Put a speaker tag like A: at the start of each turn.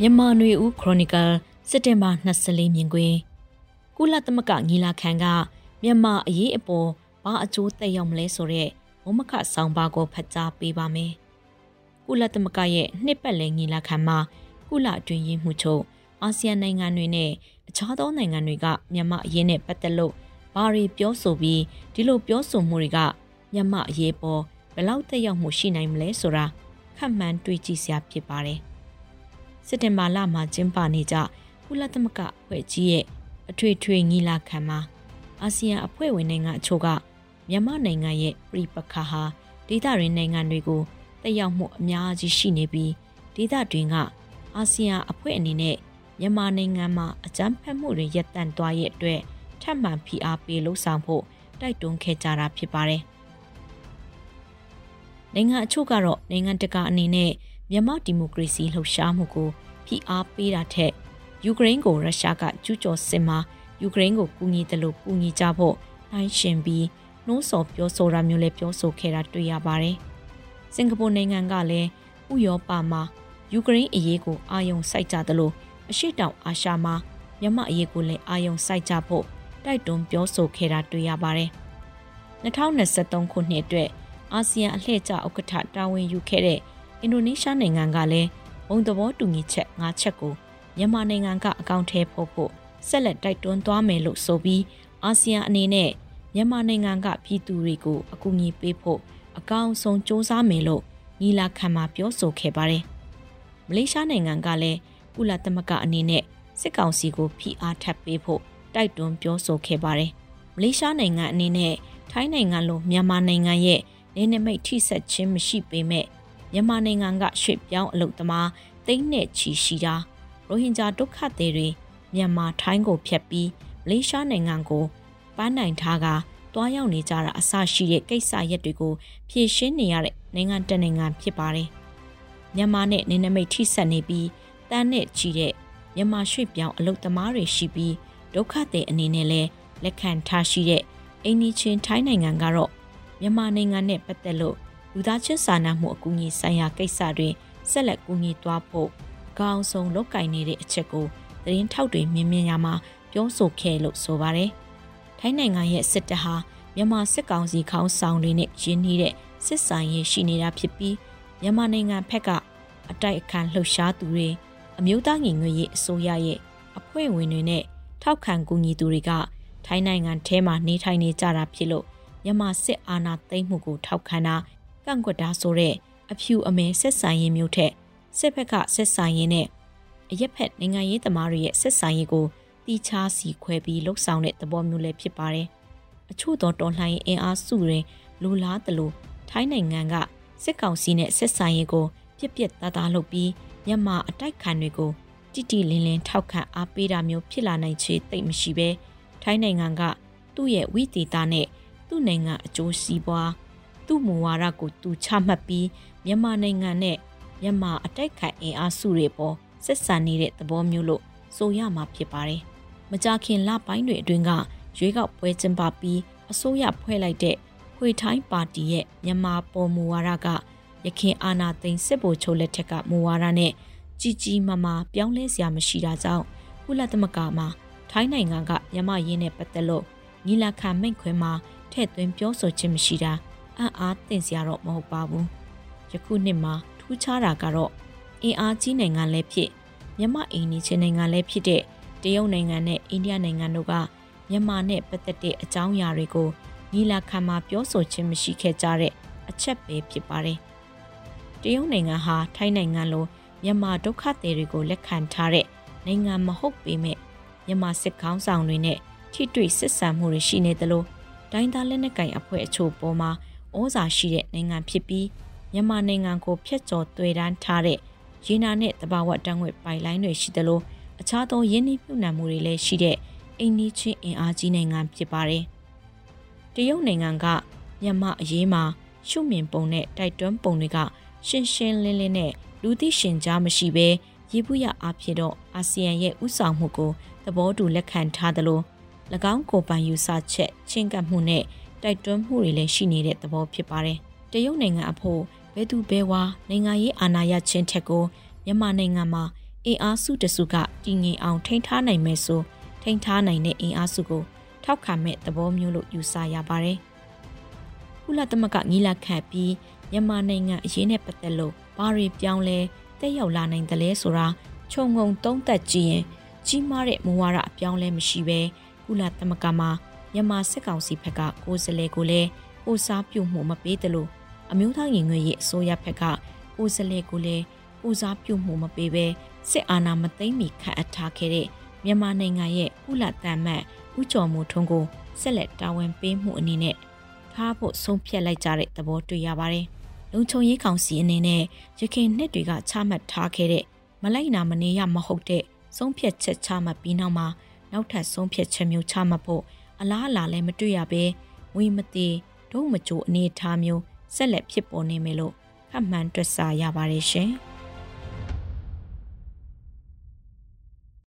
A: မြန်မာနွေဦးခရိုနီကယ်စက်တင်ဘာ24မြင်ကွင်းကုလသမဂ္ဂညီလာခံကမြန်မာအရေးအပေါ်ဘာအကျိုးသက်ရောက်မလဲဆိုတဲ့ဝမခဆောင်ပါကိုဖတ်ကြားပေးပါမယ်။ကုလသမဂ္ဂရဲ့နှစ်ပတ်လည်ညီလာခံမှာကုလအတွင်းရေးမှူးချုပ်အာဆီယံနိုင်ငံတွေနဲ့အခြားသောနိုင်ငံတွေကမြန်မာအရေးနဲ့ပတ်သက်လို့ဘာတွေပြောဆိုပြီးဒီလိုပြောဆိုမှုတွေကမြန်မာအရေးပေါ်ဘယ်လောက်သက်ရောက်မှုရှိနိုင်မလဲဆိုတာခန့်မှန်းတွေးကြည့်စရာဖြစ်ပါတယ်။ စက်တင်ဘာလမှာကျင်းပနေကြကုလသမဂ္ဂအဖွဲ့ကြီးရဲ့အထွေထွေညီလာခံမှာအာဆီယံအဖွဲ့ဝင်နိုင်ငံအချို့ကမြန်မာနိုင်ငံရဲ့ပြည်ပခါဟာဒေသရင်းနိုင်ငံတွေကိုတက်ရောက်မှုအများကြီးရှိနေပြီးဒေသတွင်ကအာဆီယံအဖွဲ့အနေနဲ့မြန်မာနိုင်ငံမှာအကြမ်းဖက်မှုတွေရပ်တန့်သွားရဲ့အတွက်ထပ်မံဖိအားပေးလှုံ့ဆော်ဖို့တိုက်တွန်းခဲ့ကြတာဖြစ်ပါတယ်။နိုင်ငံအချို့ကတော့နိုင်ငံတကာအနေနဲ့ မြန်မာဒီမိုကရေစီလှုပ်ရှားမှုကိုဖိအားပေးတာထက်ယူကရိန်းကိုရုရှားကကျူးကျော်စစ်မှာယူကရိန်းကိုကူညီတယ်လို့ကူညီကြဖို့နှိုင်းရှင်ပြီးနှိုးဆော်ပြောဆိုတာမျိုးလည်းပြောဆိုခဲ့တာတွေ့ရပါတယ်။စင်ကာပူနိုင်ငံကလည်းဥရောပမှာယူကရိန်းအရေးကိုအာရုံစိုက်ကြသလိုအရှိတောင်အာရှမှာမြန်မာအရေးကိုလည်းအာရုံစိုက်ကြဖို့တိုက်တွန်းပြောဆိုခဲ့တာတွေ့ရပါတယ်။2023ခုနှစ်အတွက်အာဆီယံအလှည့်ကျဥက္ကဋ္ဌတာဝန်ယူခဲ့တဲ့ အင်ဒိုနီးရှားနိုင်ငံကလည်းဘုံသဘောတူညီချက်၅ချက်ကိုမြန်မာနိုင်ငံကအကောင့်ထဲပို့ဖို့ဆက်လက်တိုက်တွန်းသွားမယ်လို့ဆိုပြီးအာဆီယံအနေနဲ့မြန်မာနိုင်ငံကပြည်သူတွေကိုအကူအညီပေးဖို့အကောင့်ဆုံးစ조사မယ်လို့ညီလာခံမှာပြောဆိုခဲ့ပါတယ်။မလေးရှားနိုင်ငံကလည်းကုလသမဂ္ဂအနေနဲ့စစ်ကောင်စီကိုဖိအားထပ်ပေးဖို့တိုက်တွန်းပြောဆိုခဲ့ပါတယ်။မလေးရှားနိုင်ငံအနေနဲ့ထိုင်းနိုင်ငံလိုမြန်မာနိုင်ငံရဲ့နေနမိတ်ထိဆက်ခြင်းမရှိပေမဲ့ မြန်မာနိုင်ငံကရွှေ့ပြောင်းအလုပ်သမားတိမ့်နဲ့ချီရှိတာရိုဟင်ဂျာဒုက္ခသည်တွေမြန်မာထိုင်းကိုဖျက်ပြီးမလေးရှားနိုင်ငံကိုပန်းနိုင်ထားကတွားရောက်နေကြတာအဆရှိတဲ့ကိစ္စရက်တွေကိုဖြေရှင်းနေရတဲ့နိုင်ငံတနိုင်ငံဖြစ်ပါတယ်။မြန်မာနဲ့နေနမိတ်ထိဆက်နေပြီးတန်းနဲ့ချီတဲ့မြန်မာရွှေ့ပြောင်းအလုပ်သမားတွေရှိပြီးဒုက္ခသည်အနေနဲ့လည်းလက်ခံထားရှိတဲ့အိန္ဒိချင်းထိုင်းနိုင်ငံကတော့မြန်မာနိုင်ငံနဲ့ပတ်သက်လို့ လူသားချင်းစာနာမှုအကူအညီဆိုင်ရာကိစ္စတွေဆက်လက်ကူညီသွားဖို့အကောင်းဆုံးလုပ်ကင်နေတဲ့အချက်ကိုသတင်းထောက်တွေမြင်မြင်ရမှာပြောဆိုခဲ့လို့ဆိုပါတယ်။ထိုင်းနိုင်ငံရဲ့စစ်တပ်ဟာမြန်မာစစ်ကောင်စီခေါင်းဆောင်တွေနဲ့ရင်းနှီးတဲ့စစ်ဆိုင်ရေးရှိနေတာဖြစ်ပြီးမြန်မာနိုင်ငံဖက်ကအတိုက်အခံလှုပ်ရှားသူတွေအမျိုးသားညီညွတ်ရေးအစိုးရရဲ့အဖွဲ့ဝင်တွေနဲ့ထောက်ခံကူညီသူတွေကထိုင်းနိုင်ငံထဲမှာနေထိုင်နေကြတာဖြစ်လို့မြန်မာစစ်အာဏာသိမ်းမှုကိုထောက်ခံတာ ကန့်ကွက်တာဆိုတဲ့အဖြူအမဲဆက်ဆံရေးမျိုးထက်စစ်ဘက်ကဆက်ဆံရေးနဲ့အရက်ဖက်နိုင်ငံရေးသမားတွေရဲ့ဆက်ဆံရေးကိုတီးခြားစီခွဲပြီးလှုပ်ဆောင်တဲ့သဘောမျိုးလည်းဖြစ်ပါတယ်။အချို့သောတော်လှန်ရေးအင်အားစုတွေလူလားတလို့ထိုင်းနိုင်ငံကစစ်ကောင်စီနဲ့ဆက်ဆံရေးကိုပြက်ပြက်သားသားလုပ်ပြီးမြန်မာအတိုက်ခံတွေကိုတိတိလင်းလင်းထောက်ခံအားပေးတာမျိုးဖြစ်လာနိုင်ချေသိပ်မရှိပဲထိုင်းနိုင်ငံကသူ့ရဲ့ဝိသေသနဲ့သူ့နိုင်ငံအကျိုးစီးပွား သူ့မူဝါဒကိုသူချမှတ်ပြီးမြန်မာနိုင်ငံနဲ့မြန်မာအတိုက်ခိုက်အင်အားစုတွေပေါ်ဆက်ဆံနေတဲ့သဘောမျိုးလို့ဆိုရမှာဖြစ်ပါတယ်။မကြခင်လပိုင်းတွေအတွင်းကရွေးကောက်ပွဲကျင်းပပြီးအစိုးရဖွဲ့လိုက်တဲ့ခွေထိုင်းပါတီရဲ့မြန်မာပေါ်မူဝါဒကရခင်အာဏာသိမ်းစစ်ဗိုလ်ချုပ်လက်ထက်ကမူဝါဒနဲ့ကြီးကြီးမားမားပြောင်းလဲစရာမရှိတာကြောင့်ကုလသမဂ္ဂမှာထိုင်းနိုင်ငံကမြန်မာရင်းနဲ့ပတ်သက်လို့ညီလာခံမိန့်ခွန်းမှာထည့်သွင်းပြောဆိုခြင်းမရှိတာ အံ့အားသင့်စရာတော့မဟုတ်ပါဘူးယခုနှစ်မှာထူးခြားတာကတော့အင်အားကြီးနိုင်ငံလည်းဖြစ်မြန်မာအိန္ဒိချင်းနိုင်ငံလည်းဖြစ်တဲ့တရုတ်နိုင်ငံနဲ့အိန္ဒိယနိုင်ငံတို့ကမြန်မာနဲ့ပတ်သက်တဲ့အကြောင်းအရာတွေကိုညီလာခံမှာပြောဆိုခြင်းမရှိခဲ့ကြတဲ့အချက်ပဲဖြစ်ပါတယ်တရုတ်နိုင်ငံဟာထိုင်းနိုင်ငံလိုမြန်မာဒုက္ခသည်တွေကိုလက်ခံထားတဲ့နိုင်ငံမဟုတ်ပေမဲ့မြန်မာစစ်ကောင်းဆောင်တွေနဲ့ထိတွေ့ဆက်ဆံမှုတွေရှိနေသလိုဒိုင်းသားလက်နက်ကင်အဖွဲ့အချို့ပေါ်မှာ ဩဇာရှိတဲ့နိုင်ငံဖြစ်ပြီးမြန်မာနိုင်ငံကိုဖျက်ကျော်သွေးတန်းထားတဲ့ရေနာနဲ့တဘာဝတန်းွက်ပိုင်လိုင်းတွေရှိသလိုအခြားသောရင်းနှီးမြှုပ်နှံမှုတွေလည်းရှိတဲ့အိမ်နီးချင်းအင်အားကြီးနိုင်ငံဖြစ်ပါတယ်။တရုတ်နိုင်ငံကမြန်မာအရေးမှာရှုမြင်ပုံနဲ့တိုက်တွန်းပုံတွေကရှင်းရှင်းလင်းလင်းနဲ့လူသိရှင်ကြားမရှိဘဲရေဘူးရအားဖြင့်တော့အာဆီယံရဲ့ဥဆောင်မှုကိုသဘောတူလက်ခံထားသလို၎င်းကိုပိုင်ယူဆချက်ချင်းကပ်မှုနဲ့ တိုက်တွန်းမှုတွေလည်းရှိနေတဲ့သဘောဖြစ်ပါတယ်။တရုတ်နိုင်ငံအဖို့ဘဲသူဘဲဝါနိုင်ငံရေးအာဏာရခြင်းထက်ကိုမြန်မာနိုင်ငံမှာအင်အားစုတစုကတည်ငြိမ်အောင်ထိန်းထားနိုင်မယ်ဆိုထိန်းထားနိုင်တဲ့အင်အားစုကိုထောက်ခံမဲ့သဘောမျိုးလို့ယူဆရပါတယ်။ကုလသမဂ္ဂညီလာခံပြီးမြန်မာနိုင်ငံအရေးနဲ့ပတ်သက်လို့ဘာတွေပြောင်းလဲတက်ရောက်လာနိုင်တယ်လဲဆိုတာခြုံငုံသုံးသပ်ကြည့်ရင်ကြီးမားတဲ့မူဝါဒအပြောင်းလဲမရှိဘဲကုလသမဂ္ဂမှာ မြန်မာစစ်ကောင်စီဘက်ကကိုယ်စားလှယ်ကိုလည်းကိုစားပြုမှုမပေးတယ်လို့အမျိုးသားရင်ငွေရေးအစိုးရဘက်ကကိုယ်စားလှယ်ကိုလည်းကိုစားပြုမှုမပေးဘဲစစ်အာဏာမသိမ်းမီခန့်အပ်ထားခဲ့တဲ့မြန်မာနိုင်ငံရဲ့ကုလတန်မတ်ဦးကျော်မိုးထွန်းကိုဆက်လက်တာဝန်ပေးမှုအနေနဲ့ထားဖို့ဆုံးဖြတ်လိုက်ကြတဲ့သဘောတွေ့ရပါတယ်။လုံခြုံရေးကောင်စီအနေနဲ့ရခိုင်နှစ်တွေကချမှတ်ထားခဲ့တဲ့မလိုက်နာမနေရမဟုတ်တဲ့ဆုံးဖြတ်ချက်ချမှတ်ပြီးနောက်မှာနောက်ထပ်ဆုံးဖြတ်ချက်မျိုးချမှတ်ဖို့ အလားအလာလည်းမတွေ့ရဘဲဝီမတိဒုံမကြိုအနေအထားမျိုးဆက်လက်ဖြစ်ပေါ်နေမယ်လို့ခန့်မှန်းတွက်ဆရပါတယ်ရှင်။